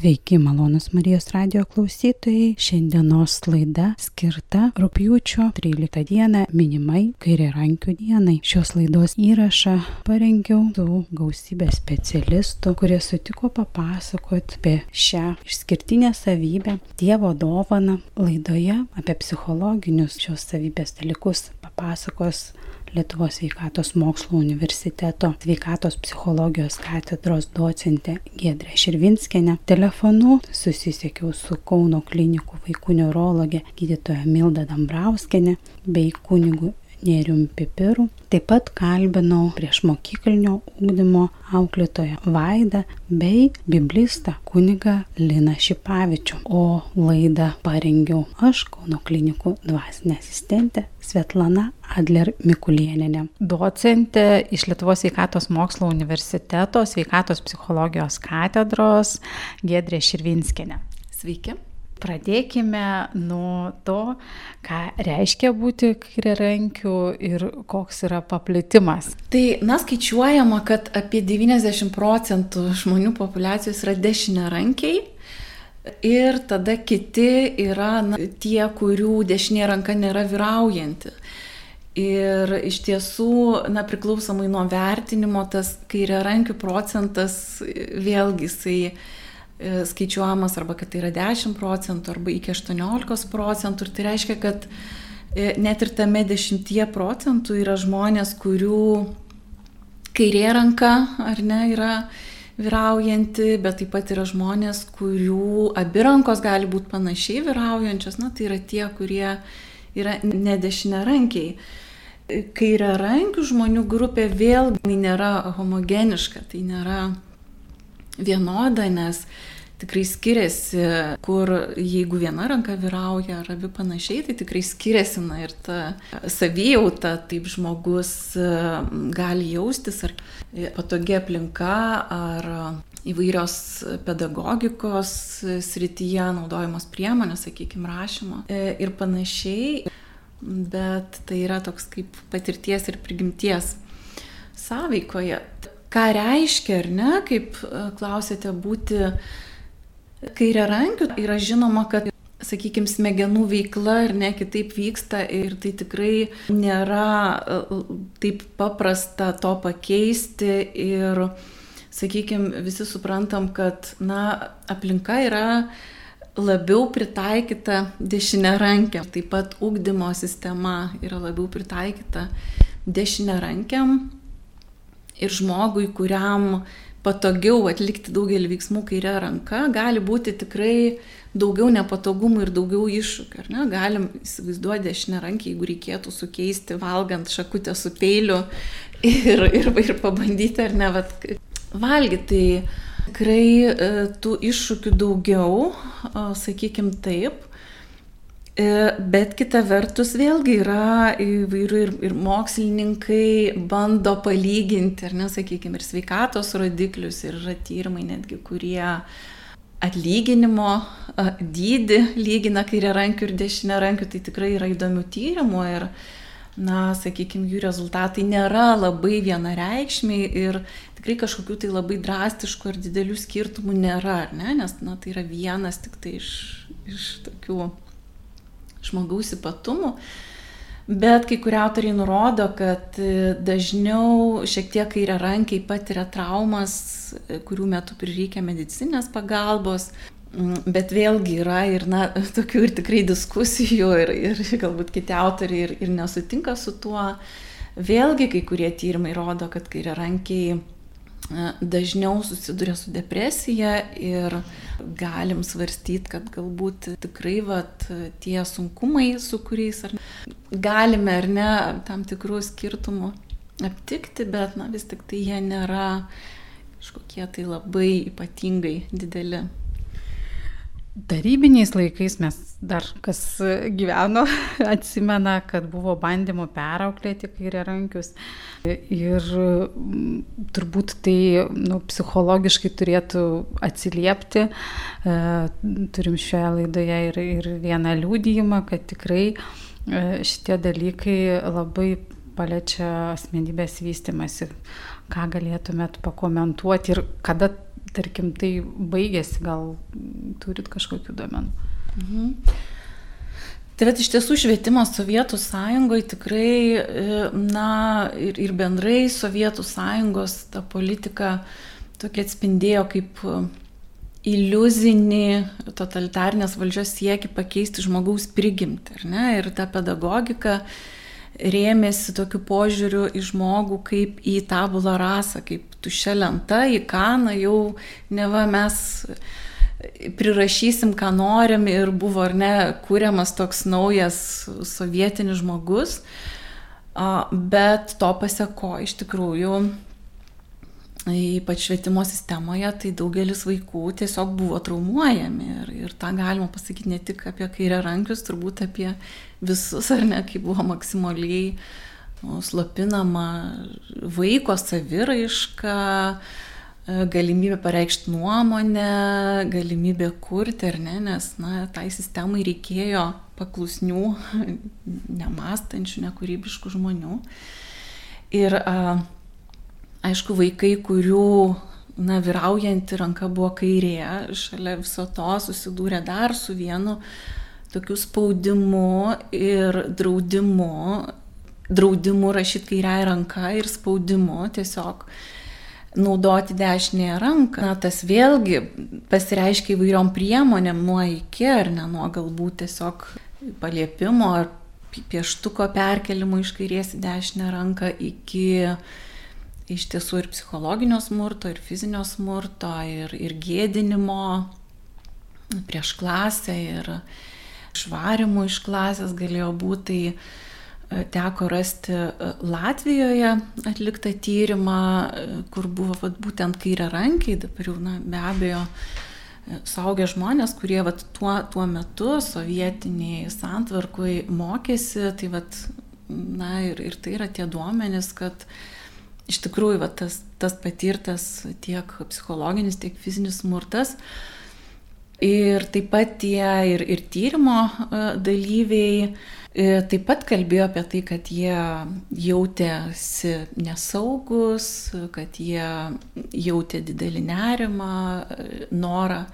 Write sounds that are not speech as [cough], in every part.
Sveiki, malonus Marijos radio klausytojai. Šiandienos laida skirta rūpjūčio 13 dieną minimai kairė rankių dienai. Šios laidos įrašą parengiau su gausybė specialistų, kurie sutiko papasakoti apie šią išskirtinę savybę, Dievo dovaną. Laidoje apie psichologinius šios savybės dalykus papasakos Lietuvos sveikatos mokslo universiteto sveikatos psichologijos katedros docentė Gedrė Širvinskenė. Telefonu susisiekiau su Kauno klinikų vaikų neurologė gydytoja Milda Dambrauskenė bei kunigu Nėrium Pipiru. Taip pat kalbinau prieš mokyklinio ūkdymo auklėtoją Vaidą bei biblistą kunigą Liną Šipavičių. O laidą parengiau aš, Kauno klinikų dvasinė asistentė Svetlana Adler Mikulieninė. Docentė iš Lietuvos sveikatos mokslo universiteto sveikatos psichologijos katedros Gedrė Širvinskinė. Sveiki. Pradėkime nuo to, ką reiškia būti kairiarankiu ir koks yra paplitimas. Tai, na, skaičiuojama, kad apie 90 procentų žmonių populacijos yra dešiniarankiai. Ir tada kiti yra na, tie, kurių dešinė ranka nėra vyraujanti. Ir iš tiesų, na, priklausomai nuo vertinimo, tas kairiarankių procentas vėlgi jisai skaičiuojamas arba kad tai yra 10 procentų arba iki 18 procentų ir tai reiškia, kad e, net ir tame 10 procentų yra žmonės, kurių kairė ranka ar ne yra vyraujanti, bet taip pat yra žmonės, kurių abi rankos gali būti panašiai vyraujančios, na tai yra tie, kurie yra nedešinė rankiai. Kairė rankių žmonių grupė vėl nėra homogeniška, tai nėra vienoda, nes tikrai skiriasi, kur jeigu viena ranka vyrauja ar abi panašiai, tai tikrai skiriasi na, ir ta savijauta, taip žmogus e, gali jaustis, ar patogi aplinka, ar įvairios pedagogikos srityje naudojamos priemonės, sakykime, rašymo e, ir panašiai, bet tai yra toks kaip patirties ir prigimties sąveikoje ką reiškia, ar ne, kaip e, klausėte, būti kairė rankiu, yra žinoma, kad, sakykime, smegenų veikla ir ne kitaip vyksta ir tai tikrai nėra e, taip paprasta to pakeisti ir, sakykime, visi suprantam, kad, na, aplinka yra labiau pritaikyta dešinė rankė. Taip pat ūkdymo sistema yra labiau pritaikyta dešinė rankiam ir žmogui, kuriam patogiau atlikti daugelį veiksmų kairė ranka, gali būti tikrai daugiau nepatogumų ir daugiau iššūkių. Ne? Galim įsivaizduoti dešinę rankę, jeigu reikėtų sukeisti valgant šakutę su peiliu ir, ir, ir pabandyti ar ne vat, valgyti. Tai tikrai e, tų iššūkių daugiau, sakykim taip. E, bet kita vertus vėlgi yra įvairių ir, ir mokslininkai bando palyginti, ar nesakykime, ir sveikatos rodiklius, ir yra tyrimai netgi, kurie atlyginimo dydį lygina kairė rankių ir dešinė rankių, tai tikrai yra įdomių tyrimų ir, na, sakykime, jų rezultatai nėra labai vienareikšmiai ir tikrai kažkokių tai labai drastiškų ir didelių skirtumų nėra, ne? nes, na, tai yra vienas tik tai iš, iš tokių žmogaus ypatumų. Bet kai kurie autoriai nurodo, kad e, dažniau šiek tiek kairė rankiai patiria traumas, e, kurių metu prireikia medicinės pagalbos. Mm, bet vėlgi yra ir, na, [laughs] tokių ir tikrai diskusijų ir, ir galbūt kiti autoriai ir, ir nesutinka su tuo. Vėlgi kai kurie tyrimai rodo, kad kairė rankiai dažniau susiduria su depresija ir galim svarstyti, kad galbūt tikrai vat, tie sunkumai, su kuriais ar galime ar ne tam tikrų skirtumų aptikti, bet na, vis tik tai jie nėra kažkokie tai labai ypatingai dideli. Darybiniais laikais mes dar kas gyveno, [laughs] atsimena, kad buvo bandymų perauklėti kairiarankius. Ir mm, turbūt tai nu, psichologiškai turėtų atsiliepti. E, turim šioje laidoje ir, ir vieną liūdėjimą, kad tikrai e, šitie dalykai labai paliečia asmenybės vystimasi. Ką galėtumėt pakomentuoti ir kada tarkim, tai baigėsi, gal turit kažkokių domenų. Mhm. Tai bet iš tiesų švietimas Sovietų sąjungoje tikrai, e, na ir, ir bendrai Sovietų sąjungos ta politika tokia atspindėjo kaip iliuzinį totalitarnės valdžios siekį pakeisti žmogaus prigimtį. Ir ta pedagogika rėmėsi tokiu požiūriu į žmogų kaip į tabulą rasą, kaip tušia lenta, į kaną jau neva mes prirašysim, ką norim ir buvo ar ne kūriamas toks naujas sovietinis žmogus, bet to pasako iš tikrųjų ypač švietimo sistemoje, tai daugelis vaikų tiesiog buvo traumuojami. Ir, ir tą galima pasakyti ne tik apie kairę rankius, turbūt apie visus, ar ne, kai buvo maksimaliai nu, slopinama vaiko saviraiška, galimybė pareikšti nuomonę, galimybė kurti, ar ne, nes, na, tai sistemai reikėjo paklusnių, nemastančių, nekūrybiškų žmonių. Ir a, aišku, vaikai, kurių na, vyraujanti ranka buvo kairė, šalia viso to susidūrė dar su vienu tokiu spaudimu ir draudimu, draudimu rašyti kairiai ranka ir spaudimu tiesiog naudoti dešinėje ranką. Na, tas vėlgi pasireiškia įvairiom priemonėm nuo iki, ar ne nuo galbūt tiesiog paliepimo ar pieštuko perkelimo iš kairės į dešinę ranką iki iš tiesų ir psichologinio smurto, ir fizinio smurto, ir, ir gėdinimo prieš klasę, ir švarimų iš klasės galėjo būti. Tai teko rasti e, Latvijoje atliktą tyrimą, e, kur buvo vat, būtent kairė rankiai, dabar jau na, be abejo e, saugia žmonės, kurie vat, tuo, tuo metu sovietiniai santvarkui mokėsi, tai vat, na, ir, ir tai yra tie duomenys, kad uh, iš tikrųjų va, tas, tas patirtas tiek psichologinis, tiek fizinis smurtas. Ir taip pat tie ir, ir tyrimo e, dalyviai e, taip pat kalbėjo apie tai, kad jie jautėsi nesaugus, kad jie jautė didelį nerimą, norą,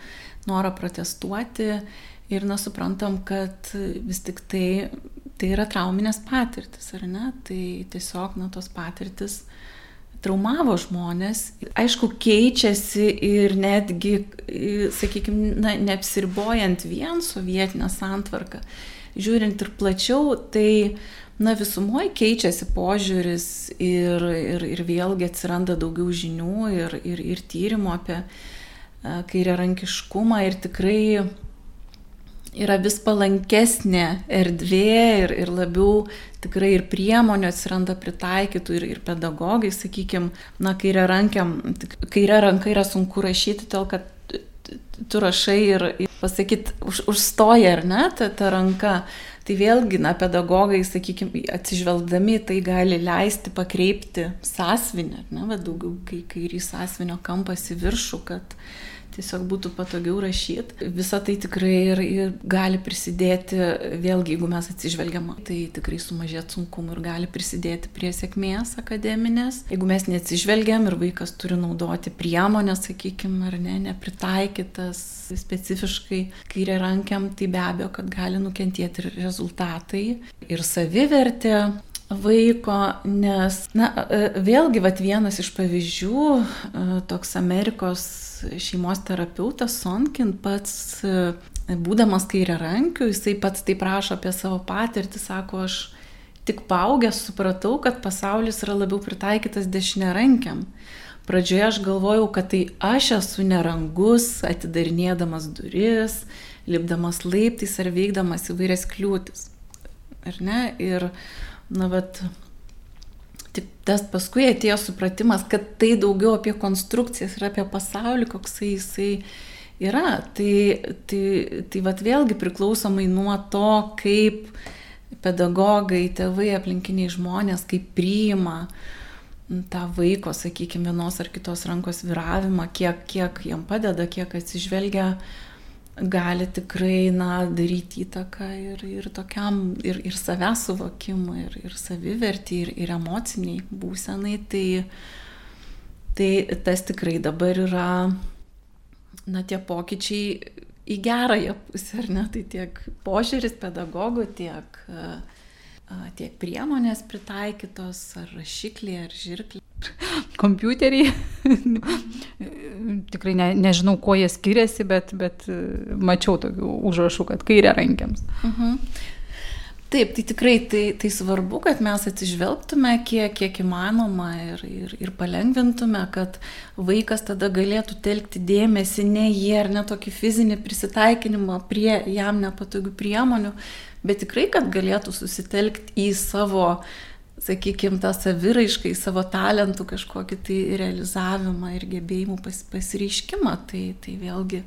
norą protestuoti. Ir nesuprantam, kad vis tik tai, tai yra trauminės patirtis, ar ne? Tai tiesiog, na, tos patirtis uh, traumavo žmonės. Aišku, keičiasi ir netgi, sakykime, na, neapsiribojant vien sovietinę santvarką, žiūrint ir plačiau, tai na, visumoje keičiasi požiūris ir, ir, ir vėlgi atsiranda daugiau žinių ir, ir, ir tyrimų apie kairę rankiškumą ir tikrai yra vis palankesnė erdvė ir, ir labiau tikrai ir priemonių atsiranda pritaikytų ir, ir pedagogai, sakykime, na, kairė, rankiam, kairė ranka yra sunku rašyti, tol kad tu rašai ir, pasakyt, už, užstoja ar ne ta, ta ranka. Tai vėlgi, na, pedagogai, sakykime, atsižvelgdami tai gali leisti pakreipti sąsvinę, ne, va, daugiau kai kairys sąsvinio kampas į viršų, kad, tiesiog būtų patogiau rašyti. Visą tai tikrai ir, ir gali prisidėti, vėlgi, jeigu mes atsižvelgiam, tai tikrai sumažėti sunkumų ir gali prisidėti prie sėkmės akademinės. Jeigu mes neatsižvelgiam ir vaikas turi naudoti priemonės, sakykime, ar ne, nepritaikytas specifiškai kairė rankiam, tai be abejo, kad gali nukentėti ir rezultatai, ir savivertė, vaiko, nes, na, vėlgi, vat vienas iš pavyzdžių, toks Amerikos šeimos terapeutas Sonkin pats, būdamas kairė rankiu, jisai pats taip rašo apie savo patirtį, sako, aš tik paaugęs supratau, kad pasaulis yra labiau pritaikytas dešinė rankiam. Pradžioje aš galvojau, kad tai aš esu nerangus, atidarinėdamas duris, lipdamas laiptais ar veikdamas įvairias kliūtis. Ar ne? Ir, na, bet Tik tas paskui atėjo supratimas, kad tai daugiau apie konstrukcijas ir apie pasaulį, koksai jisai yra. Tai, tai, tai vat vėlgi priklausomai nuo to, kaip pedagogai, tėvai, aplinkiniai žmonės, kaip priima tą vaiko, sakykime, vienos ar kitos rankos viravimą, kiek, kiek jam padeda, kiek atsižvelgia gali tikrai, na, daryti įtaką ir, ir tokiam, ir, ir savęs suvokimui, ir, ir savivertį, ir, ir emociniai būsenai, tai, tai tas tikrai dabar yra na, tie pokyčiai į gerąją pusę, ar ne, tai tiek požiūris pedagogų, tiek, tiek priemonės pritaikytos, ar rašikliai, ar žirkliai. [laughs] Kompiuterį. Tikrai ne, nežinau, kuo jie skiriasi, bet, bet mačiau tokių užrašų, kad kairė rankiams. Uh mhm. -huh. Taip, tai tikrai tai, tai svarbu, kad mes atsižvelgtume kiek, kiek įmanoma ir, ir, ir palengvintume, kad vaikas tada galėtų telkti dėmesį ne jie ar ne tokį fizinį prisitaikinimą prie jam nepatogių priemonių, bet tikrai, kad galėtų susitelkti į savo, sakykime, tą saviraišką, į savo talentų kažkokį tai realizavimą ir gebėjimų pas, pasireiškimą. Tai, tai vėlgi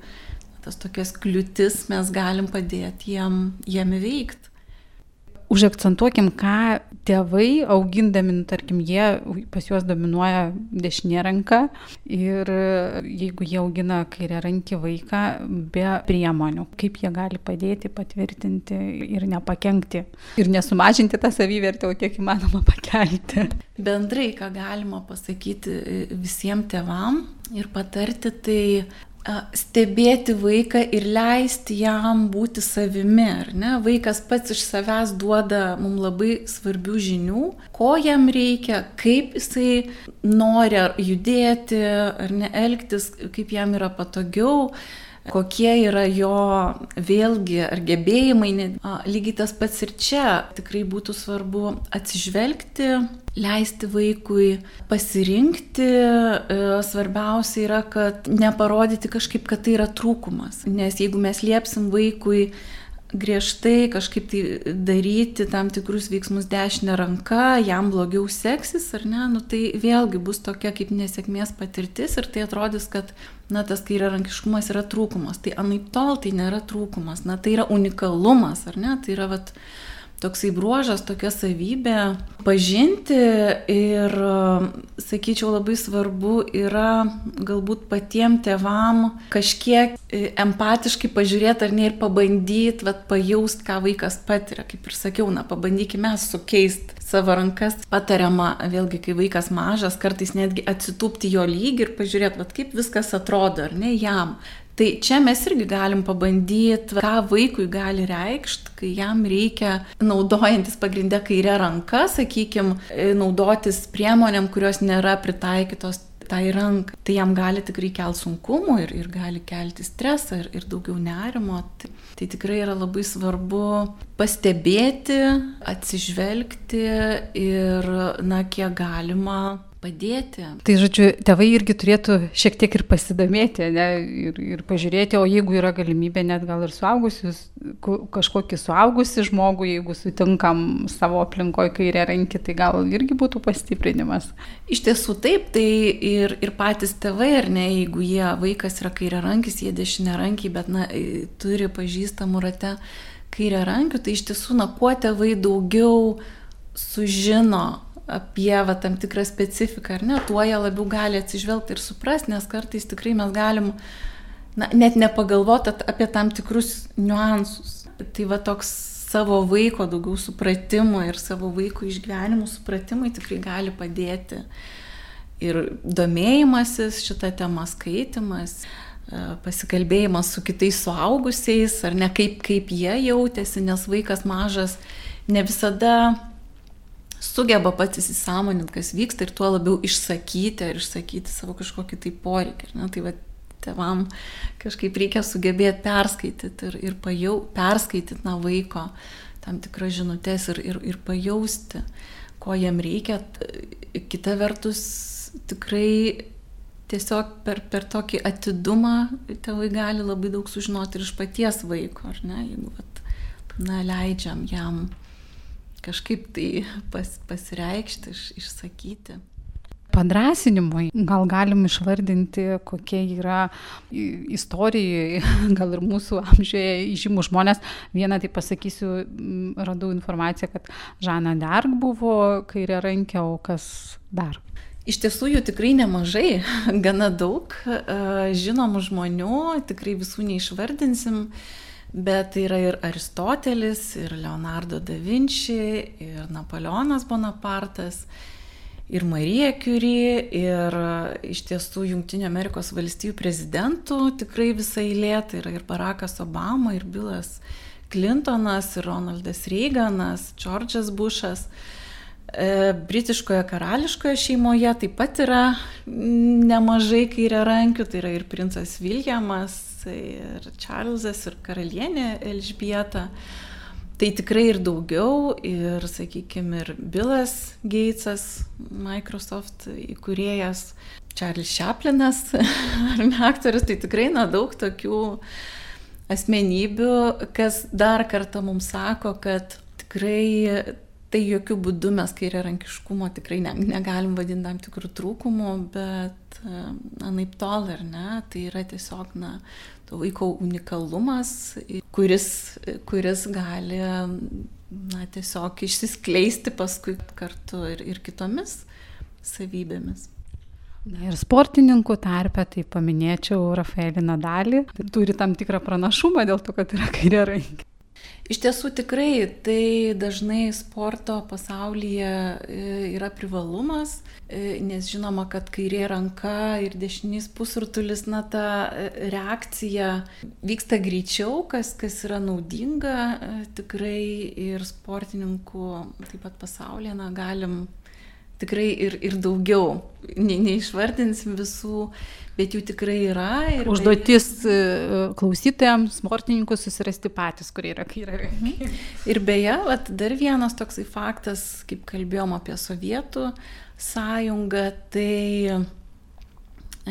tas tokias kliūtis mes galim padėti jiem, jiem įveikti užakcentuokim, ką tėvai augindami, nu, tarkim, jie pas juos dominuoja dešinė ranka ir jeigu jie augina kairę rankį vaiką be priemonių, kaip jie gali padėti, patvirtinti ir nepakenkti ir nesumažinti tą savivertę, o kiek įmanoma pakelti. Bendrai, ką galima pasakyti visiems tėvam ir patarti, tai stebėti vaiką ir leisti jam būti savimi, ar ne? Vaikas pats iš savęs duoda mums labai svarbių žinių, ko jam reikia, kaip jisai nori judėti ar ne elgtis, kaip jam yra patogiau kokie yra jo vėlgi ar gebėjimai. Lygiai tas pats ir čia tikrai būtų svarbu atsižvelgti, leisti vaikui pasirinkti. E, svarbiausia yra, kad neparodyti kažkaip, kad tai yra trūkumas. Nes jeigu mes liepsim vaikui griežtai kažkaip tai daryti tam tikrus veiksmus dešinę ranką, jam blogiau seksis ar ne, nu tai vėlgi bus tokia kaip nesėkmės patirtis ir tai atrodys, kad, na, tas kairiarankiškumas yra trūkumas. Tai anaip tol tai nėra trūkumas, na, tai yra unikalumas, ar ne, tai yra, vat, toksai bruožas, tokia savybė pažinti ir, sakyčiau, labai svarbu yra galbūt patiem tėvam kažkiek e, empatiškai pažiūrėti ar ne ir pabandyti, vad pajaust, ką vaikas patiria. Kaip ir sakiau, na, pabandykime sukeisti savo rankas. Patariama, vėlgi, kai vaikas mažas, kartais netgi atsitūpti jo lygį ir pažiūrėti, vad kaip viskas atrodo, ar ne jam. Tai čia mes irgi galim pabandyti, ką vaikui gali reikšti, kai jam reikia, naudojantis pagrindę kairę ranką, sakykime, naudotis priemonėm, kurios nėra pritaikytos tai rankai. Tai jam gali tikrai kelti sunkumų ir, ir gali kelti stresą ir, ir daugiau nerimo. Tai, tai tikrai yra labai svarbu pastebėti, atsižvelgti ir, na, kiek galima padėti. Tai žodžiu, tėvai irgi turėtų šiek tiek ir pasidomėti ne, ir, ir pažiūrėti, o jeigu yra galimybė net gal ir suaugusius, kažkokį suaugusi žmogų, jeigu sutinkam savo aplinkoje kairę rankį, tai gal irgi būtų pastiprinimas. Iš tiesų taip, tai ir, ir patys tėvai, ar ne, jeigu jie vaikas yra kairė rankis, jie dešinė rankiai, bet na, turi pažįstamų rate kairę rankių, tai iš tiesų, na, kuo tėvai daugiau sužino apie va, tam tikrą specifiką, ar ne, tuo jie labiau gali atsižvelgti ir suprasti, nes kartais tikrai mes galim na, net nepagalvoti apie tam tikrus niuansus. Tai va toks savo vaiko daugiau supratimo ir savo vaiko išgyvenimų supratimai tikrai gali padėti. Ir domėjimasis šitą temą skaitimas, e, pasikalbėjimas su kitais suaugusiais, ar ne kaip, kaip jie jautėsi, nes vaikas mažas ne visada sugeba pats įsisamoninti, kas vyksta ir tuo labiau išsakyti ar išsakyti savo kažkokį tai poreikį. Ne? Tai va, tevam kažkaip reikia sugebėti perskaityti ir, ir pajau, perskaityti na vaiko tam tikras žinutės ir, ir, ir pajausti, ko jam reikia. Kita vertus, tikrai tiesiog per, per tokį atidumą tėvai gali labai daug sužinoti ir iš paties vaiko, ar ne, jeigu vat, na, leidžiam jam kažkaip tai pas, pasireikšti, iš, išsakyti. Padrasinimui gal galim išvardinti, kokie yra istorijai, [laughs] gal ir mūsų amžiuje žymų žmonės. Vieną tai pasakysiu, radau informaciją, kad Žana Dark buvo kairė rankė, o kas dar? Iš tiesų jų tikrai nemažai, [laughs] gana daug žinomų žmonių, tikrai visų neišvardinsim. Bet tai yra ir Aristotelis, ir Leonardo da Vinci, ir Napoleonas Bonapartas, ir Marija Curie, ir iš tiesų Junktinio Amerikos valstybių prezidentų tikrai visai eilė, tai yra ir Barackas Obama, ir Bilas Clintonas, ir Ronaldas Reiganas, Džordžas Bušas. E, britiškoje karališkoje šeimoje taip pat yra nemažai kairė rankių, tai yra ir princas Viljamas, ir Čarlzas, ir karalienė Elžbieta. Tai tikrai ir daugiau, ir, sakykime, ir Bilas Gatesas, Microsoft įkūrėjas, Charles Chaplinas, [laughs] ar ne aktorius, tai tikrai na daug tokių asmenybių, kas dar kartą mums sako, kad tikrai tai jokių būdų mes kairė rankiškumo tikrai ne, negalim vadinti tam tikrų trūkumų, bet anaip tol ar ne, tai yra tiesiog, na, to vaiko unikalumas, kuris, kuris gali, na, tiesiog išsiskleisti paskui kartu ir, ir kitomis savybėmis. Na ir sportininkų tarpe, tai paminėčiau Rafaelį Nadalį, tai turi tam tikrą pranašumą dėl to, kad yra kairė rankė. Iš tiesų tikrai tai dažnai sporto pasaulyje e, yra privalumas, e, nes žinoma, kad kairė ranka ir dešinys pusrutulis, na ta e, reakcija vyksta greičiau, kas, kas yra naudinga tikrai ir sportininkų taip pat pasaulyje, na galim tikrai ir, ir daugiau. Ne, neišvardinsim visų, bet jų tikrai yra. Ir Užduotis beje... klausytojams, sportininkus susirasti patys, kurie yra kairė. Mhm. Ir beje, vat, dar vienas toksai faktas, kaip kalbėjom apie Sovietų sąjungą, tai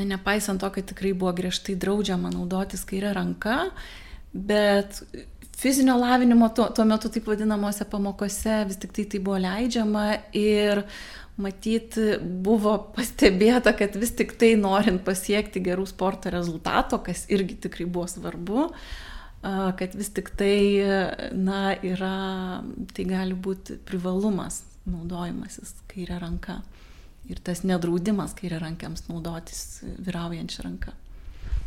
nepaisant to, kad tikrai buvo griežtai draudžiama naudotis kairę ranką, bet fizinio lavinimo tuo, tuo metu taip vadinamosi pamokose vis tik tai tai buvo leidžiama ir matyt buvo pastebėta, kad vis tik tai norint pasiekti gerų sporto rezultato, kas irgi tikrai buvo svarbu, kad vis tik tai, na, yra, tai gali būti privalumas naudojimasis kairė ranka ir tas nedraudimas kairė rankiams naudotis vyraujančią ranką.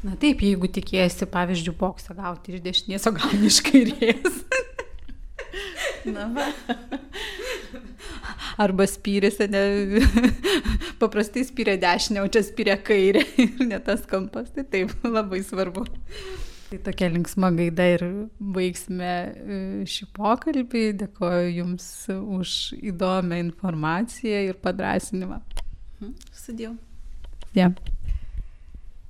Na taip, jeigu tikėjasi, pavyzdžiui, boksą gauti iš dešinės, o gauni iš kairės. [laughs] Na va. Arba spyrėse, ne, paprastai spyrė dešinę, o čia spyrė kairę ir ne tas kampas, tai taip, labai svarbu. Tai tokia linksma gaida ir baigsime e, šį pokalbį. Dėkoju Jums už įdomią informaciją ir padrasinimą. Mhm, Sudėjau. Yeah.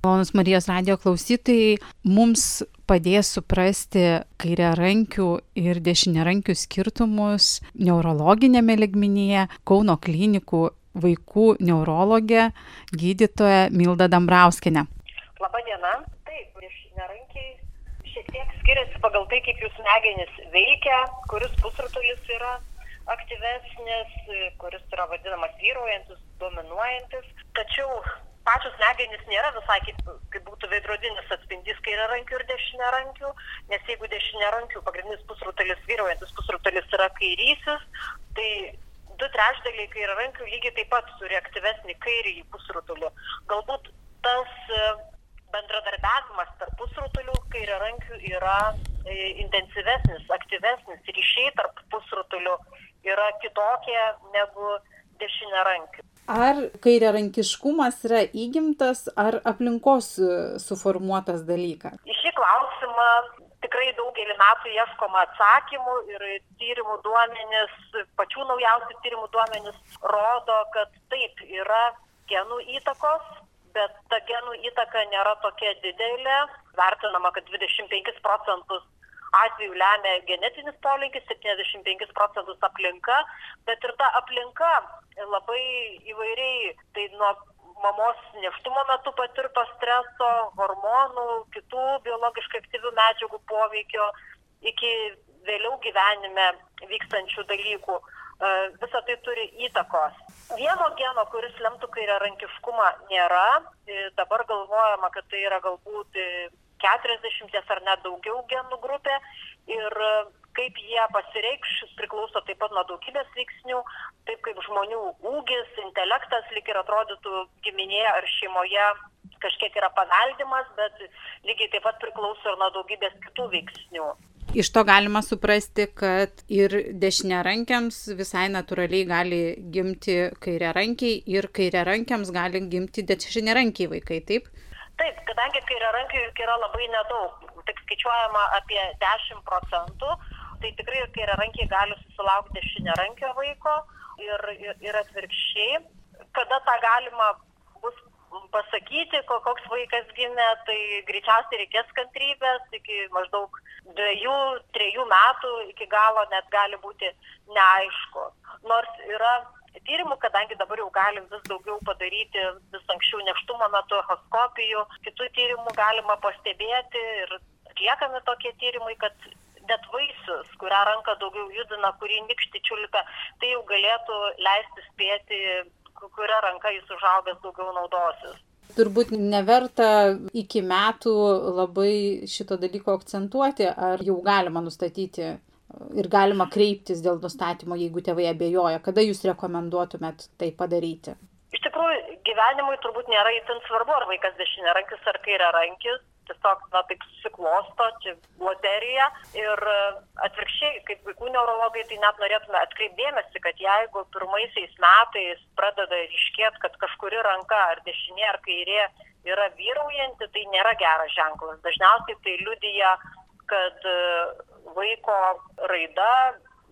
Malonus Marijos radio klausytojai mums padės suprasti kairiarankių ir dešiniarankių skirtumus neurologinėme ligmenyje Kauno klinikų vaikų neurologė gydytoja Milda Dambrauskinė. Labadiena. Taip, dešiniarankiai šiek tiek skiriasi pagal tai, kaip jūsų smegenys veikia, kuris pusrutulis yra aktyvesnis, kuris yra vadinamas vyraujantis, dominuojantis. Tačiau pačios smegenys nėra visai kaip, kaip būtų veidrodinis atspindys kairiarankių ir dešiniarankių, nes jeigu dešiniarankių pagrindinis pusrutulis, vyraujantis pusrutulis yra kairysis, tai du trečdaliai kairiarankių lygiai taip pat turi aktyvesnį kairįjį pusrutulį. Galbūt tas e, bendradarbiavimas tarp pusrutulių kairiarankių yra e, intensyvesnis, aktyvesnis, ryšiai tarp pusrutulių yra kitokie negu dešiniarankių. Ar kairiarankiškumas yra įgimtas ar aplinkos suformuotas dalykas? Į šį klausimą tikrai daugelį metų ieškoma atsakymų ir tyrimų duomenys, pačių naujausių tyrimų duomenys rodo, kad taip yra genų įtakos, bet ta genų įtaka nėra tokia didelė. Vertinama, kad 25 procentus atvejų lemia genetinis polinkis, 75 procentus aplinka, bet ir ta aplinka labai įvairiai, tai nuo mamos neštumo metu patirto streso, hormonų, kitų biologiškai aktyvių medžiagų poveikio iki vėliau gyvenime vykstančių dalykų. E, Visą tai turi įtakos. Vieno geno, kuris lemtų kairę rankiškumą, nėra. E, dabar galvojama, kad tai yra galbūt 40 ar net daugiau genų grupė ir e, kaip jie pasireikš priklauso taip pat nuo daugybės veiksnių, taip kaip žmonių ūgis, intelektas lik ir atrodytų giminėje ar šeimoje kažkiek yra paveldimas, bet lygiai taip pat priklauso ir nuo daugybės kitų veiksnių. Iš to galima suprasti, kad ir dešiniarankiams visai natūraliai gali gimti kairiarankiai ir kairiarankiams gali gimti dešiniarankiai vaikai, taip? Taip, kadangi kairiarankiai yra labai nedaug, tik skaičiuojama apie 10 procentų, tai tikrai ir kairiarankiai gali susilaukti dešiniarankio vaiko ir, ir, ir atvirkščiai. Kada tą galima bus pasakyti, koks vaikas gimė, tai greičiausiai reikės kantrybės, iki maždaug dviejų, trejų metų iki galo net gali būti neaišku. Nors yra tyrimų, kadangi dabar jau galim vis daugiau padaryti vis anksčiau neštumo metu echoskopijų, kitų tyrimų galima pastebėti ir atliekami tokie tyrimai, kad net vaisius, kurią ranką daugiau judina, kurį nikšti čiulpia, tai jau galėtų leisti spėti kuria ranka jis užaugęs daugiau naudosis. Turbūt neverta iki metų labai šito dalyko akcentuoti, ar jau galima nustatyti ir galima kreiptis dėl nustatymo, jeigu tėvai abejoja. Kada jūs rekomenduotumėt tai padaryti? Iš tikrųjų, gyvenimui turbūt nėra įtin svarbu, ar vaikas dešinė rankis ar kairė rankis tiesiog, na, taip susiklosto, čia loterija. Ir e, atvirkščiai, kaip vaikų neurologai, tai net norėtume atkreipdėmėsi, kad jeigu pirmaisiais metais pradeda ryškėti, kad kažkuri ranka, ar dešinė, ar kairė yra vyraujanti, tai nėra geras ženklas. Dažniausiai tai liudyja, kad e, vaiko raida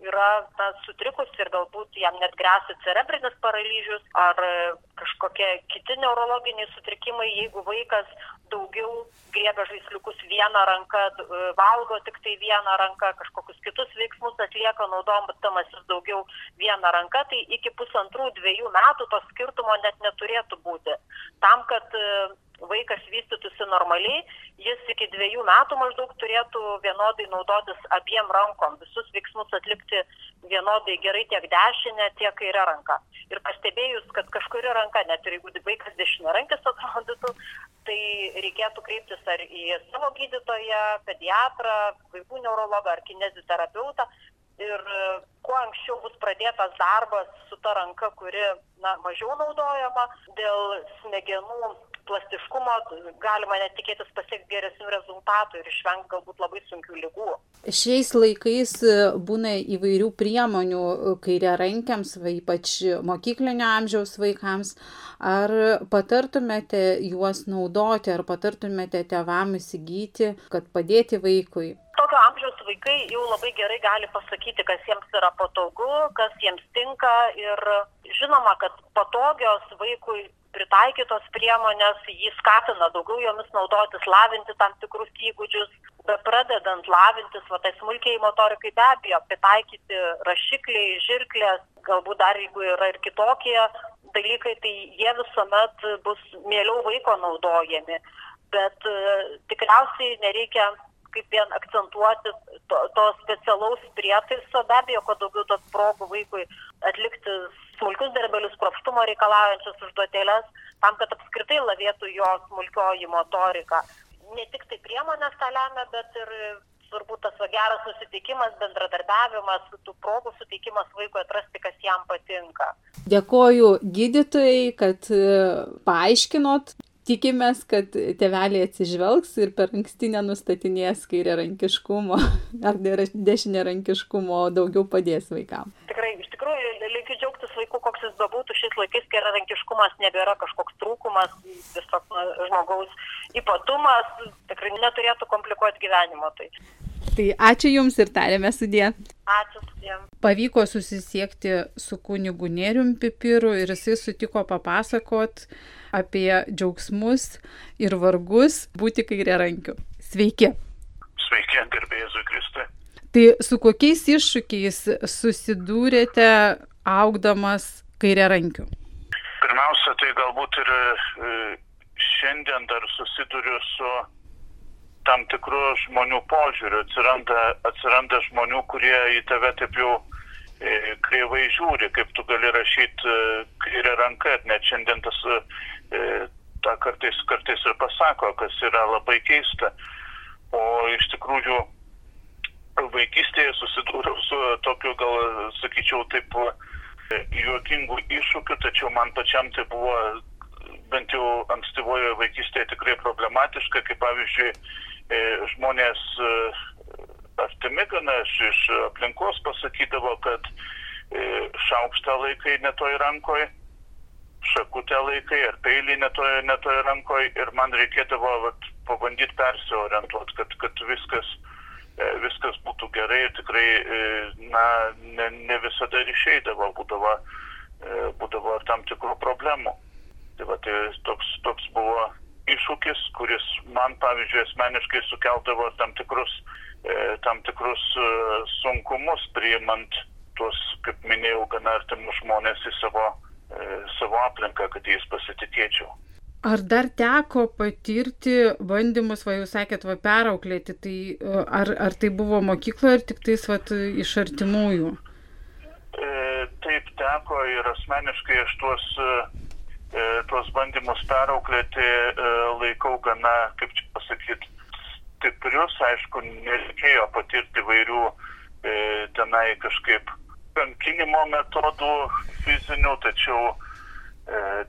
yra na, sutrikusi ir galbūt jam net grėsia cerebrinis paralyžius ar e, kažkokie kiti neurologiniai sutrikimai, jeigu vaikas daugiau griebia žaisliukus vieną ranką, e, valgo tik tai vieną ranką, kažkokius kitus veiksmus atlieka, naudojamasis daugiau vieną ranką, tai iki pusantrų dviejų metų to skirtumo net neturėtų būti. Tam, kad vaikas vystytųsi normaliai, jis iki dviejų metų maždaug turėtų vienodai naudotis abiem rankom, visus veiksmus atlikti vienodai gerai tiek dešinę, tiek kairę ranką. Ir pastebėjus, kad kažkuri ranka, net ir jeigu vaikas dešinė rankis atrodytų, tai reikėtų kreiptis ar į savo gydytoją, pediatrą, vaikų neurologą ar kineziterapeutą. Ir kuo anksčiau bus pradėtas darbas su ta ranka, kuri na, mažiau naudojama, dėl smegenų plastiškumo galima net tikėtis pasiekti geresnių rezultatų ir išvengti galbūt labai sunkių lygų. Šiais laikais e, būna įvairių priemonių e, kairiarankiams, ypač mokyklinio amžiaus vaikams. Ar patartumėte juos naudoti, ar patartumėte tevam įsigyti, kad padėti vaikui? Tokio amžiaus vaikai jau labai gerai gali pasakyti, kas jiems yra patogu, kas jiems tinka ir žinoma, kad patogios vaikui pritaikytos priemonės jį skatina daugiau jomis naudotis, lavinti tam tikrus įgūdžius, bet pradedant lavintis, va tai smulkiai motorikai be abejo, pritaikyti rašikliai, žirklės, galbūt dar jeigu yra ir kitokie dalykai, tai jie visuomet bus mieliau vaiko naudojami. Bet e, tikriausiai nereikia kaip vien akcentuoti to, to specialaus prietaiso, be abejo, kuo daugiau tos progų vaikui atlikti smulkius darbelius, kropštumo reikalaujančias užduotėlės, tam, kad apskritai lavėtų jo smulkioji motorika. Ne tik tai priemonės tą lemia, bet ir turbūt tas va, geras susitikimas, bendradarbiavimas, tų progų suteikimas vaikui atrasti, kas jam patinka. Dėkoju gydytojai, kad e, paaiškinot tikimės, kad tėveliai atsižvelgs ir per anksti nenustatinės kairė rankiškumo [laughs] ar dešinė rankiškumo, daugiau padės vaikams. Tikrai, iš tikrųjų, linkiu džiaugtis vaikų, koks jis bebūtų šiais laikais, kai rankiškumas nebėra kažkoks trūkumas, tiesiog žmogaus ypatumas, tikrai neturėtų komplikuoti gyvenimo. Tai. Tai ačiū Jums ir tarėme sudė. Ačiū sudė. Pavyko susisiekti su kunigu Nerium Pipiru ir jisai sutiko papasakot apie džiaugsmus ir vargus būti kairė rankiu. Sveiki. Sveiki, garbėjai Kristui. Tai su kokiais iššūkiais susidūrėte augdamas kairė rankiu? Pirmiausia, tai galbūt ir e, šiandien dar susiduriu su tam tikrų žmonių požiūrių. Atsiranda, atsiranda žmonių, kurie į tave taip jau e, kreivai žiūri, kaip tu gali rašyti e, kairę ranką, net šiandien tas tą kartais, kartais ir pasako, kas yra labai keista. O iš tikrųjų vaikystėje susidūriau su tokiu, gal sakyčiau, taip juokingų iššūkių, tačiau man pačiam tai buvo bent jau ankstyvojoje vaikystėje tikrai problematiška, kaip pavyzdžiui, E, žmonės e, artimi gana iš, iš aplinkos pasakydavo, kad e, šaukštą laikai netoj rankoj, šakutę laikai ar peilį netoj, netoj rankoj ir man reikėdavo vat, pabandyti persiorientuoti, kad, kad viskas, viskas būtų gerai ir tikrai, e, na, ne, ne visada ir išeidavo, būdavo, e, būdavo tam tikrų problemų. Tai, va, tai toks, toks buvo iššūkis, kuris man, pavyzdžiui, asmeniškai sukeldavo tam tikrus, e, tam tikrus e, sunkumus priimant tuos, kaip minėjau, gana artimus žmonės į savo, e, savo aplinką, kad jais pasitikėčiau. Ar dar teko patirti bandymus, va jūs sakėt, va perauklėti, tai e, ar, ar tai buvo mokykloje ir tik tais va iš artimųjų? E, taip teko ir asmeniškai aš tuos, e, tuos bandymus perauklėti laikau gana, kaip čia pasakyti, stiprius, aišku, nereikėjo patirti vairių tenai kažkaip kankinimo metodų fizinių, tačiau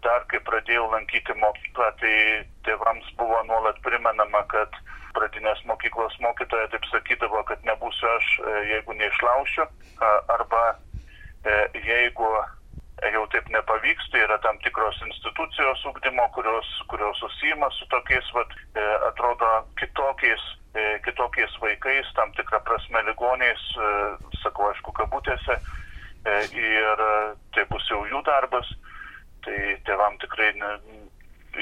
dar kai pradėjau lankyti mokyklą, tai tėvams buvo nuolat primenama, kad pradinės mokyklos mokytoja taip sakydavo, kad nebūsiu aš, e, jeigu neišlaušiu, arba e, jeigu jau taip nepavyks, tai yra tam tikros institucijos ugdymo, kurios, kurios susijima su tokiais, vat, atrodo, kitokiais, kitokiais vaikais, tam tikrą prasme ligoniais, sakau, aišku, kabutėse, ir tai bus jau jų darbas tai tėvam tikrai ne,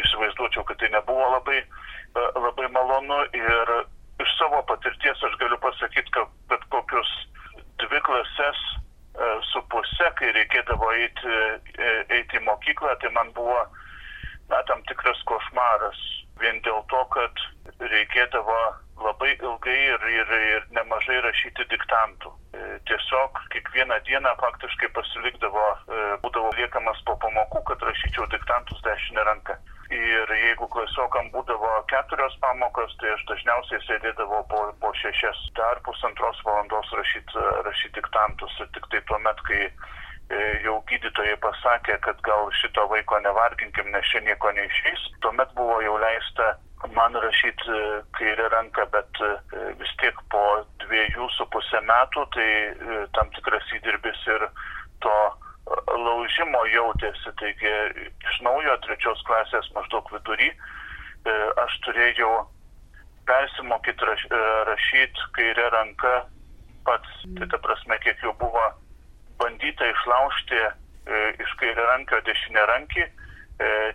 įsivaizduočiau, kad tai nebuvo labai, e, labai malonu ir iš savo patirties aš galiu pasakyti, kad, kad kokius dvi klases e, su pusė, kai reikėdavo eiti, e, eiti į mokyklą, tai man buvo na, tam tikras košmaras. Vien dėl to, kad reikėdavo labai ilgai ir, ir, ir nemažai rašyti diktantų. Tiesiog kiekvieną dieną faktiškai pasilikdavo, būdavo liekamas po pamokų, kad rašyčiau diktantus dešinę ranką. Ir jeigu klasiokam būdavo keturios pamokos, tai aš dažniausiai sėdėdavau po, po šešias, dar pusantros valandos rašyti rašyt diktantus. Ir tik tai tuo met, kai jau gydytojai pasakė, kad gal šito vaiko nevarginkim, nes čia nieko neišeis, tuomet buvo jau leista man rašyti kairę ranką, bet vis tiek po dviejų su pusę metų, tai tam tikras įdirbis ir to laužimo jautėsi. Taigi iš naujo trečios klasės maždaug vidury aš turėjau persimokyti raš, rašyti kairę ranką pats. Tai ta prasme, kiek jau buvo bandyta išlaužti iš kairę ranką dešinę rankį,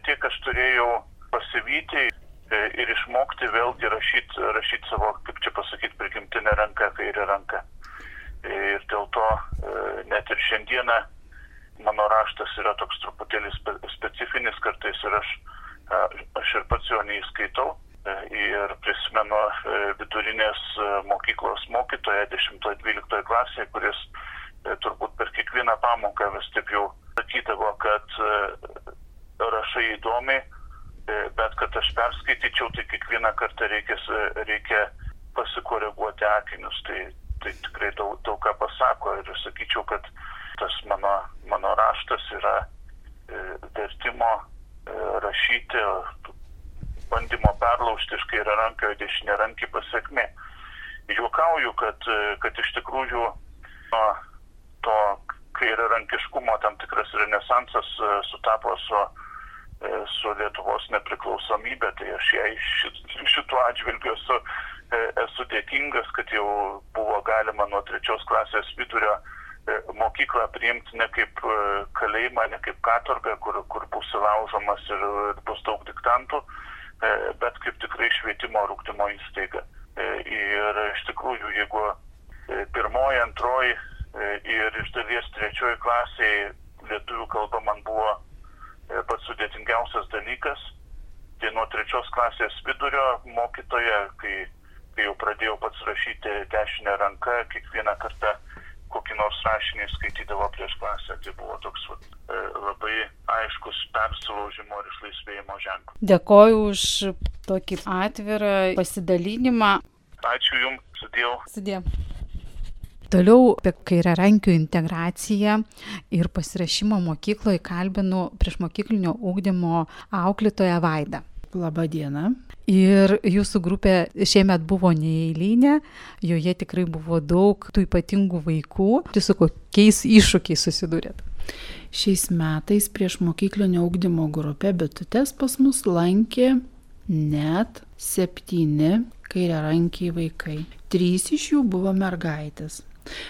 tiek aš turėjau pasivyti ir išmokti vėlgi rašyti rašyt savo, kaip čia pasakyti, prigimtinę ranką, kairę ranką. Ir dėl to net ir šiandieną mano raštas yra toks truputėlį spe, specifinis kartais ir aš, aš ir pats jo neįskaitau. Ir prisimenu vidurinės mokyklos mokytoją 10-12 klasėje, kuris turbūt per kiekvieną pamoką vis taip jau sakydavo, kad rašai įdomiai, bet kad aš perskaityčiau, tai kiekvieną kartą reikės, reikia pasikoreguoti akinius. Tai, tai tikrai daug, daug ką pasako ir sakyčiau, kad tas mano, mano raštas yra vertimo rašyti, bandymo perlaužti iš kairę ranką, dešinę ranką pasiekmė. Juokauju, kad, kad iš tikrųjų nuo to kairiarankiškumo tam tikras renesansas sutapo su su Lietuvos nepriklausomybė, tai aš jai šituo atžvilgiu esu, esu dėkingas, kad jau buvo galima nuo trečios klasės vidurio mokyklą priimti ne kaip kalėjimą, ne kaip katorgą, kur, kur bus laužomas ir bus daug diktantų, bet kaip tikrai švietimo ir ūkdymo įstaiga. Ir iš tikrųjų, jeigu pirmoji, antroji ir iš dalies trečioji klasėje lietuvių kalba man buvo pats sudėtingiausias dalykas. Tai nuo trečios klasės vidurio mokytoja, kai, kai jau pradėjau pats rašyti dešinę ranką, kiekvieną kartą kokį nors rašinį skaitydavo prieš klasę. Tai buvo toks vat, labai aiškus persilaužimo ir išlaisvėjimo ženklas. Dėkoju už tokį atvirą pasidalinimą. Ačiū Jums, sudėjau. Sudėjau. Toliau apie kairiarankių integraciją ir pasirašymą mokykloje kalbinu prieš mokyklinio ūkdymo auklėtoją Vaidą. Labą dieną. Ir jūsų grupė šiemet buvo neįlynė, joje tikrai buvo daug tų ypatingų vaikų. Tai su kokiais iššūkiais susidūrėt? Šiais metais prieš mokyklinio augdymo grupę bitutės pas mus lankė net septyni kairiarankiai vaikai. Trys iš jų buvo mergaitės.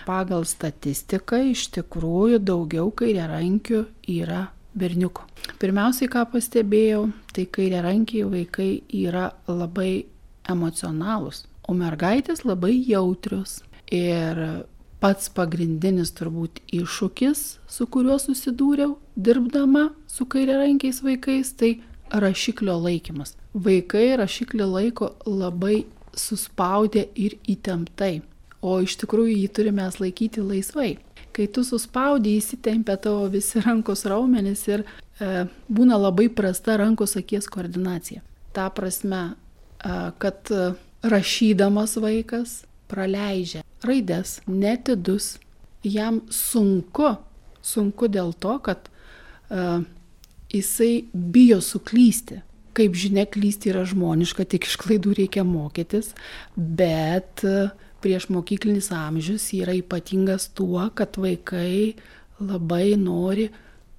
Pagal statistiką iš tikrųjų daugiau kairiarankių yra berniukų. Pirmiausiai, ką pastebėjau, tai kairiarankiai vaikai yra labai emocionalūs, o mergaitės labai jautrios. Ir pats pagrindinis turbūt iššūkis, su kuriuo susidūriau dirbdama su kairiarankiais vaikais, tai rašiklio laikymas. Vaikai rašiklį laiko labai suspaudę ir įtemptai, o iš tikrųjų jį turime laikyti laisvai. Kai tu suspaudį, įsitempia tavo visi rankos raumenys ir e, būna labai prasta rankos akies koordinacija. Ta prasme, e, kad rašydamas vaikas praleidžia raides, netidus, jam sunku, sunku dėl to, kad e, jisai bijo suklysti. Kaip žinia, klysti yra žmoniška, tik iš klaidų reikia mokytis, bet uh, prieš mokyklinis amžius yra ypatingas tuo, kad vaikai labai nori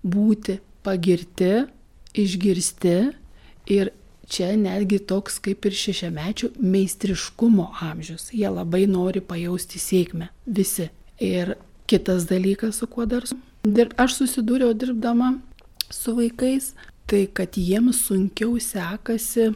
būti pagirti, išgirsti ir čia netgi toks kaip ir šešiamečių meistriškumo amžius. Jie labai nori pajausti sėkmę. Visi. Ir kitas dalykas, su kuo dar aš susidūriau dirbdama su vaikais, tai kad jiems sunkiau sekasi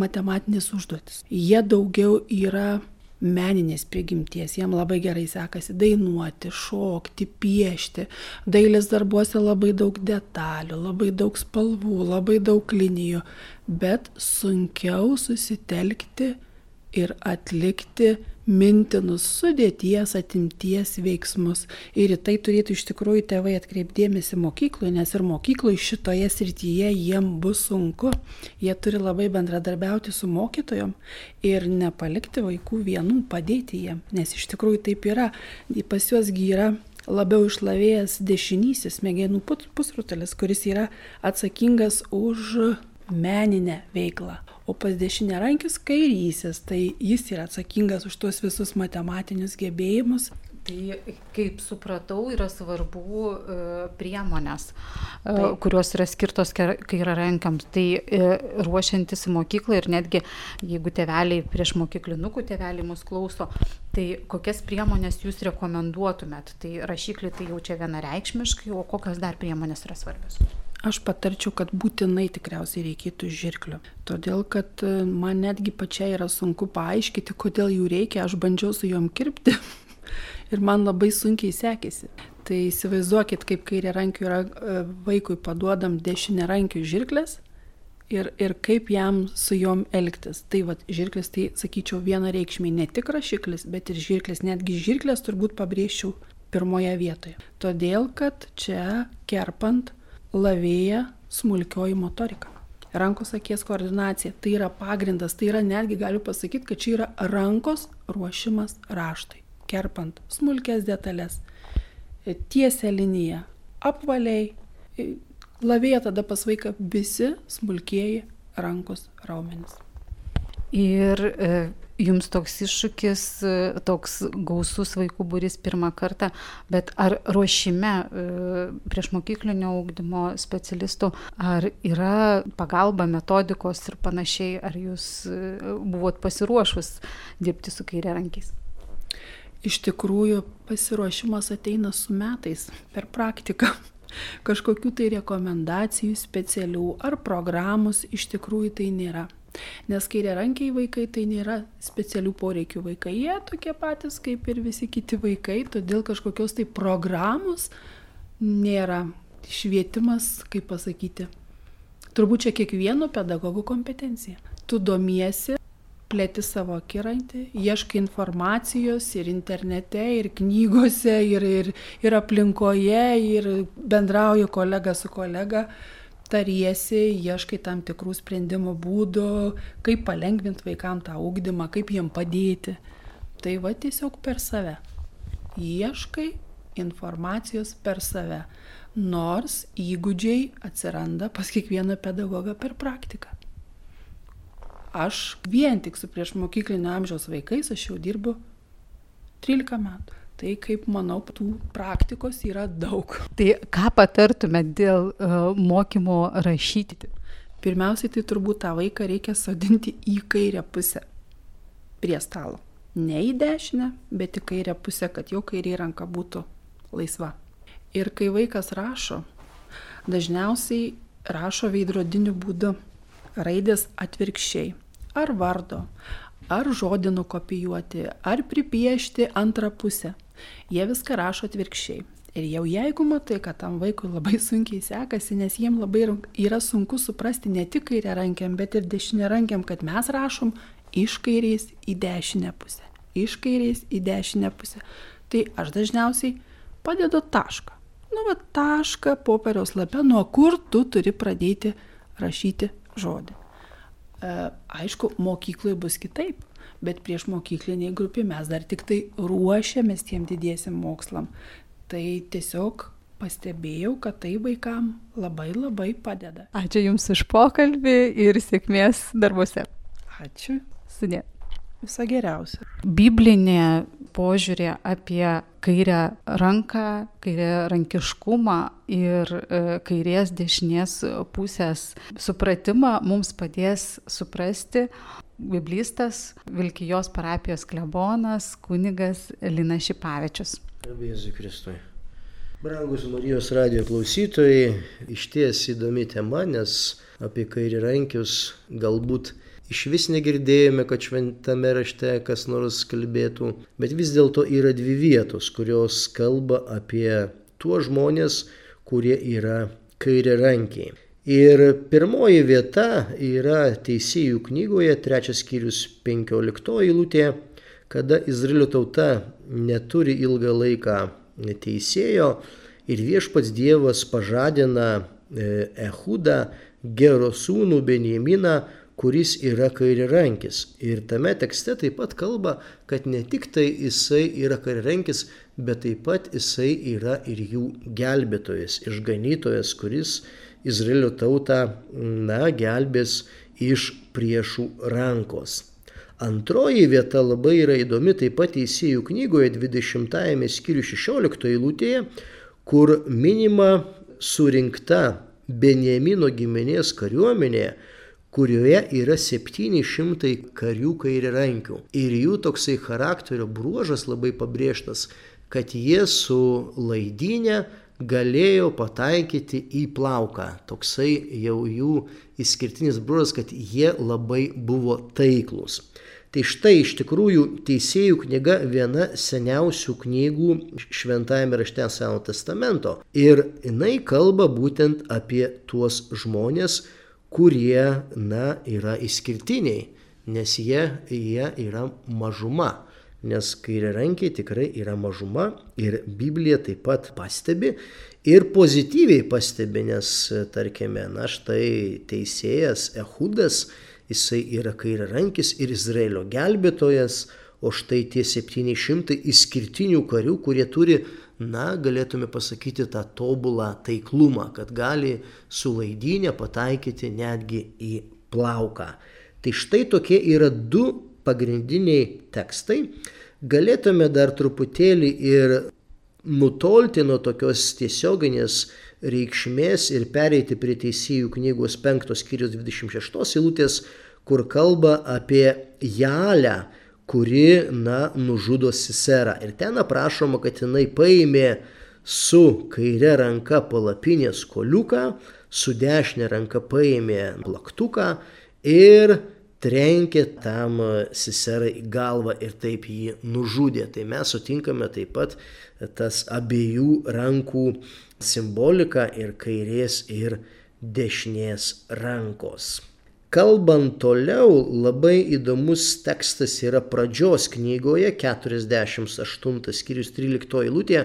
matematinės užduotis. Jie daugiau yra meninės prigimties, jiem labai gerai sekasi dainuoti, šokti, piešti. Dailės darbuose labai daug detalių, labai daug spalvų, labai daug linijų, bet sunkiau susitelkti ir atlikti mintinus sudėties, atimties veiksmus. Ir į tai turėtų iš tikrųjų tėvai atkreipdėmėsi mokykloje, nes ir mokykloje šitoje srityje jiem bus sunku. Jie turi labai bendradarbiauti su mokytojom ir nepalikti vaikų vienų, padėti jiem, nes iš tikrųjų taip yra. Pas juos gyra labiau išlavėjęs dešinysis smegenų pusrutelis, kuris yra atsakingas už meninę veiklą. O pas dešinę rankis kairysis, tai jis yra atsakingas už tuos visus matematinius gebėjimus. Tai kaip supratau, yra svarbu e, priemonės, e, Taip. kurios yra skirtos kairiarankams. Tai e, ruošiantis į mokyklą ir netgi jeigu teveliai prieš mokyklinukų teveliai mus klauso, tai kokias priemonės jūs rekomenduotumėt? Tai rašyklį tai jau čia vienareikšmiškai, o kokios dar priemonės yra svarbios? Aš patarčiau, kad būtinai tikriausiai reikėtų žirklių. Todėl, kad e, man netgi pačiai yra sunku paaiškinti, kodėl jų reikia. Aš bandžiau su juom kirpti [laughs] ir man labai sunkiai sekėsi. Tai įsivaizduokit, kaip kairė rankių yra e, vaikui paduodam dešinę rankių žirklės ir, ir kaip jam su juom elgtis. Tai vad, žirklis, tai sakyčiau, viena reikšmė ne tik rašiklis, bet ir žirklis, netgi žirklės turbūt pabrėžčiau pirmoje vietoje. Todėl, kad čia kerpant lavėja smulkioji motorika. Rankos akies koordinacija. Tai yra pagrindas, tai yra netgi galiu pasakyti, kad čia yra rankos ruošimas raštui. Kerpant smulkės detalės, tiesia linija, apvaliai, lavėja tada pas vaiką visi smulkieji rankos raumenys. Ir e, jums toks iššūkis, toks gausus vaikų būris pirmą kartą, bet ar ruošime e, prieš mokyklinio augdymo specialistų, ar yra pagalba metodikos ir panašiai, ar jūs e, buvot pasiruošus dirbti su kairė rankiais? Iš tikrųjų, pasiruošimas ateina su metais per praktiką. [laughs] Kažkokių tai rekomendacijų specialių ar programos iš tikrųjų tai nėra. Nes kairiarankiai vaikai tai nėra specialių poreikių vaikai, jie tokie patys kaip ir visi kiti vaikai, todėl kažkokios tai programos nėra. Švietimas, kaip pasakyti, turbūt čia kiekvieno pedagogo kompetencija. Tu domiesi, plėti savo akiraitį, ieškai informacijos ir internete, ir knygose, ir, ir, ir aplinkoje, ir bendrauji kolega su kolega tariesi, ieškai tam tikrų sprendimo būdų, kaip palengvinti vaikam tą ūkdymą, kaip jiem padėti. Tai va tiesiog per save. Ieškai informacijos per save. Nors įgūdžiai atsiranda pas kiekvieną pedagogą per praktiką. aš vien tik su prieš mokyklinio amžiaus vaikais aš jau dirbu 13 metų. Tai kaip manau, tų praktikos yra daug. Tai ką patartumėt dėl uh, mokymo rašyti? Pirmiausiai, tai turbūt tą vaiką reikia sodinti į kairę pusę prie stalo. Ne į dešinę, bet į kairę pusę, kad jo kairė ranka būtų laisva. Ir kai vaikas rašo, dažniausiai rašo veidrodiniu būdu raidės atvirkščiai. Ar vardo, ar žodį nukopijuoti, ar pripiešti antrą pusę. Jie viską rašo atvirkščiai. Ir jau jeigu matai, kad tam vaikui labai sunkiai sekasi, nes jiem labai yra sunku suprasti ne tik kairę rankiam, bet ir dešinę rankiam, kad mes rašom iš kairės į dešinę pusę. Iš kairės į dešinę pusę. Tai aš dažniausiai padedu tašką. Nu, va, tašką popieriaus lapę, nuo kur tu turi pradėti rašyti žodį. E, aišku, mokykloje bus kitaip, bet prieš mokykliniai grupį mes dar tik tai ruošiamės tiem didiesiam mokslam. Tai tiesiog pastebėjau, kad tai vaikam labai labai padeda. Ačiū Jums už pokalbį ir sėkmės darbuose. Ačiū. Sudė. Viso geriausio. Biblinė požiūrė apie kairę ranką, kairę rankiškumą ir e, kairės dešinės pusės supratimą mums padės suprasti biblistas Vilkijos parapijos klebonas kunigas Lina Šipavičius. Jėzui Kristui. Brangus Marijos radio klausytojai, iš ties įdomi tema, nes apie kairirankius galbūt iš vis negirdėjome, kad šventame rašte kas nors kalbėtų, bet vis dėlto yra dvi vietos, kurios kalba apie tuos žmonės, kurie yra kairiarankiai. Ir pirmoji vieta yra Teisėjų knygoje, trečias skyrius 15 eilutė, kada Izraelio tauta neturi ilgą laiką teisėjo ir viešpats Dievas pažadina e, Ehudą, Gero sūnų Benjaminą, kuris yra kairirankis. Ir tame tekste taip pat kalba, kad ne tik tai jisai yra kairirankis, bet taip pat jisai yra ir jų gelbėtojas, išganytojas, kuris Izraelio tautą, na, gelbės iš priešų rankos. Antroji vieta labai yra įdomi taip pat Teisėjų knygoje 20 skyrių 16 eilutėje, kur minima surinkta Benjamino giminės kariuomenė, kurioje yra 700 karių kairirankių. Ir jų toksai charakterio bruožas labai pabrėžtas, kad jie su laidinė galėjo pataikyti į plauką. Toksai jau jų išskirtinis bruožas, kad jie labai buvo taiklus. Tai štai iš tikrųjų Teisėjų knyga viena seniausių knygų šventajame rašte Seno testamento. Ir jinai kalba būtent apie tuos žmonės, kurie, na, yra išskirtiniai, nes jie, jie yra mažuma. Nes kairiarankiai tikrai yra mažuma ir Biblija taip pat pastebi ir pozityviai pastebi, nes, tarkime, na štai teisėjas Ehudas, jisai yra kairiarankis ir Izraelio gelbėtojas, o štai tie 700 išskirtinių karių, kurie turi na, galėtume pasakyti tą tobulą taiklumą, kad gali su laidinė pataikyti netgi į plauką. Tai štai tokie yra du pagrindiniai tekstai. Galėtume dar truputėlį ir nutolti nuo tokios tiesioginės reikšmės ir pereiti prie teisėjų knygos 5 skyrius 26 eilutės, kur kalba apie jalę, kuri, na, nužudo Siserą. Ir ten aprašoma, kad jinai paėmė su kairė ranka palapinės koliuką, su dešinė ranka paėmė plaktuką ir trenkė tam Siserą į galvą ir taip jį nužudė. Tai mes sutinkame taip pat tas abiejų rankų simboliką ir kairės ir dešinės rankos. Kalbant toliau, labai įdomus tekstas yra pradžios knygoje 48 skyrius 13 eilutė,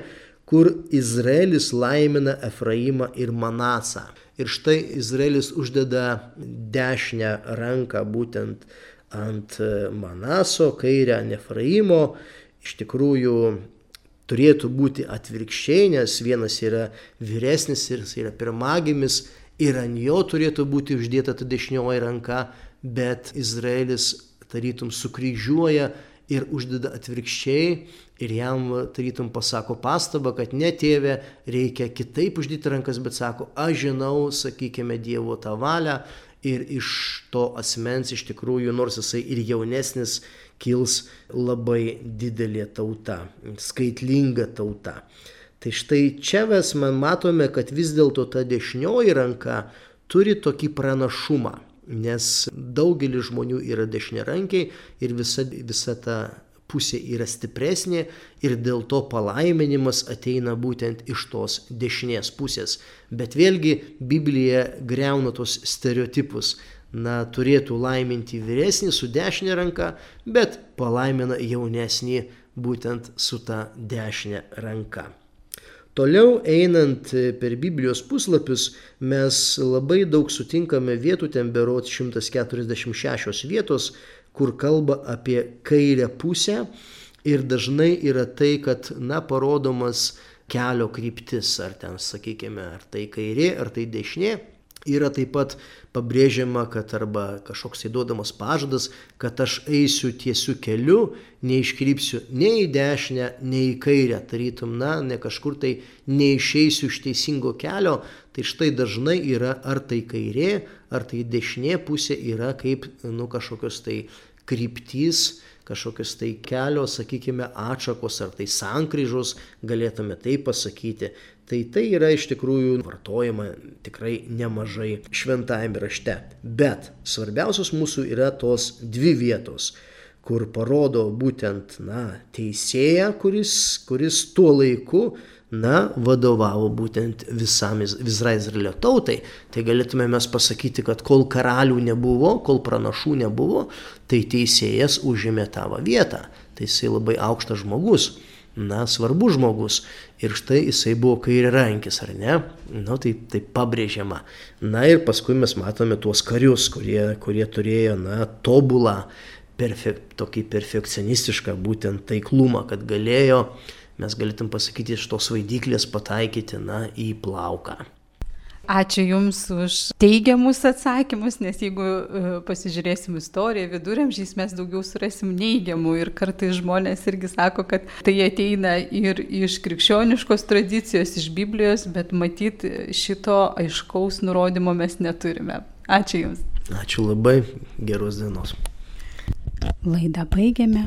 kur Izraelis laimina Efraimą ir Manasą. Ir štai Izraelis uždeda dešinę ranką būtent ant Manaso, kairę ant Efraimo. Iš tikrųjų turėtų būti atvirkščiai, nes vienas yra vyresnis ir jis yra pirmagimis ir ant jo turėtų būti uždėta ta dešinioji ranka, bet Izraelis tarytum sukryžiuoja ir uždeda atvirkščiai ir jam tarytum pasako pastabą, kad ne tėvė, reikia kitaip uždėti rankas, bet sako, aš žinau, sakykime, Dievo tą valią ir iš to asmens iš tikrųjų, nors jisai ir jaunesnis, kils labai didelė tauta, skaitlinga tauta. Tai štai čia mes man matome, kad vis dėlto ta dešinioji ranka turi tokį pranašumą nes daugelis žmonių yra dešiniarankiai ir visa, visa ta pusė yra stipresnė ir dėl to palaiminimas ateina būtent iš tos dešinės pusės. Bet vėlgi Biblija greuna tos stereotipus. Na, turėtų laiminti vyresnį su dešinė ranka, bet palaimina jaunesnį būtent su ta dešinė ranka. Toliau einant per Biblijos puslapius mes labai daug sutinkame vietų, ten berot 146 vietos, kur kalba apie kairę pusę ir dažnai yra tai, kad, na, parodomas kelio kryptis, ar ten, sakykime, ar tai kairė, ar tai dešinė. Yra taip pat pabrėžiama, kad arba kažkoks įduodamas pažadas, kad aš eisiu tiesiu keliu, neiškrypsiu nei į dešinę, nei į kairę, tarytum, na, ne kažkur tai neišeisiu iš teisingo kelio, tai štai dažnai yra ar tai kairė, ar tai dešinė pusė yra kaip, nu, kažkokios tai kryptys, kažkokios tai kelio, sakykime, atšakos ar tai sankryžos, galėtume taip pasakyti. Tai tai yra iš tikrųjų vartojama tikrai nemažai šventajame rašte. Bet svarbiausios mūsų yra tos dvi vietos, kur parodo būtent, na, teisėją, kuris, kuris tuo laiku, na, vadovavo būtent visam Izraelio tautai. Tai galėtume mes pasakyti, kad kol karalių nebuvo, kol pranašų nebuvo, tai teisėjas užėmė tavo vietą. Tai jisai labai aukštas žmogus na, svarbus žmogus. Ir štai jisai buvo kairiarankis, ar ne? Na, tai, tai pabrėžiama. Na ir paskui mes matome tuos karius, kurie, kurie turėjo, na, tobulą, perfek, tokį perfekcionistišką būtent taiklumą, kad galėjo, mes galėtum pasakyti, iš tos vaidyklės pataikyti, na, į plauką. Ačiū Jums už teigiamus atsakymus, nes jeigu uh, pasižiūrėsim istoriją, viduramžiais mes daugiau surasim neigiamų ir kartai žmonės irgi sako, kad tai ateina ir iš krikščioniškos tradicijos, iš Biblijos, bet matyt šito aiškaus nurodymo mes neturime. Ačiū Jums. Ačiū labai, geros dienos. Laidą baigiame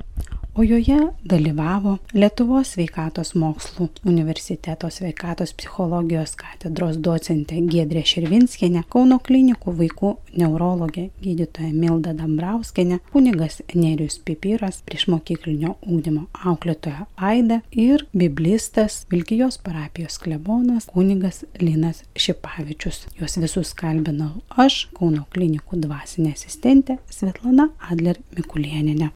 o joje dalyvavo Lietuvos sveikatos mokslų universiteto sveikatos psichologijos katedros docentė Giedrė Širvinskienė, Kauno klinikų vaikų neurologė gydytoja Milda Dambrauskienė, kunigas Nerius Pipiras, priešmokyklinio ūkdymo auklėtoja Aida ir biblistas Vilkijos parapijos klebonas kunigas Linas Šipavičius. Juos visus kalbinau aš, Kauno klinikų dvasinė asistentė Svetlana Adler Mikulieninė.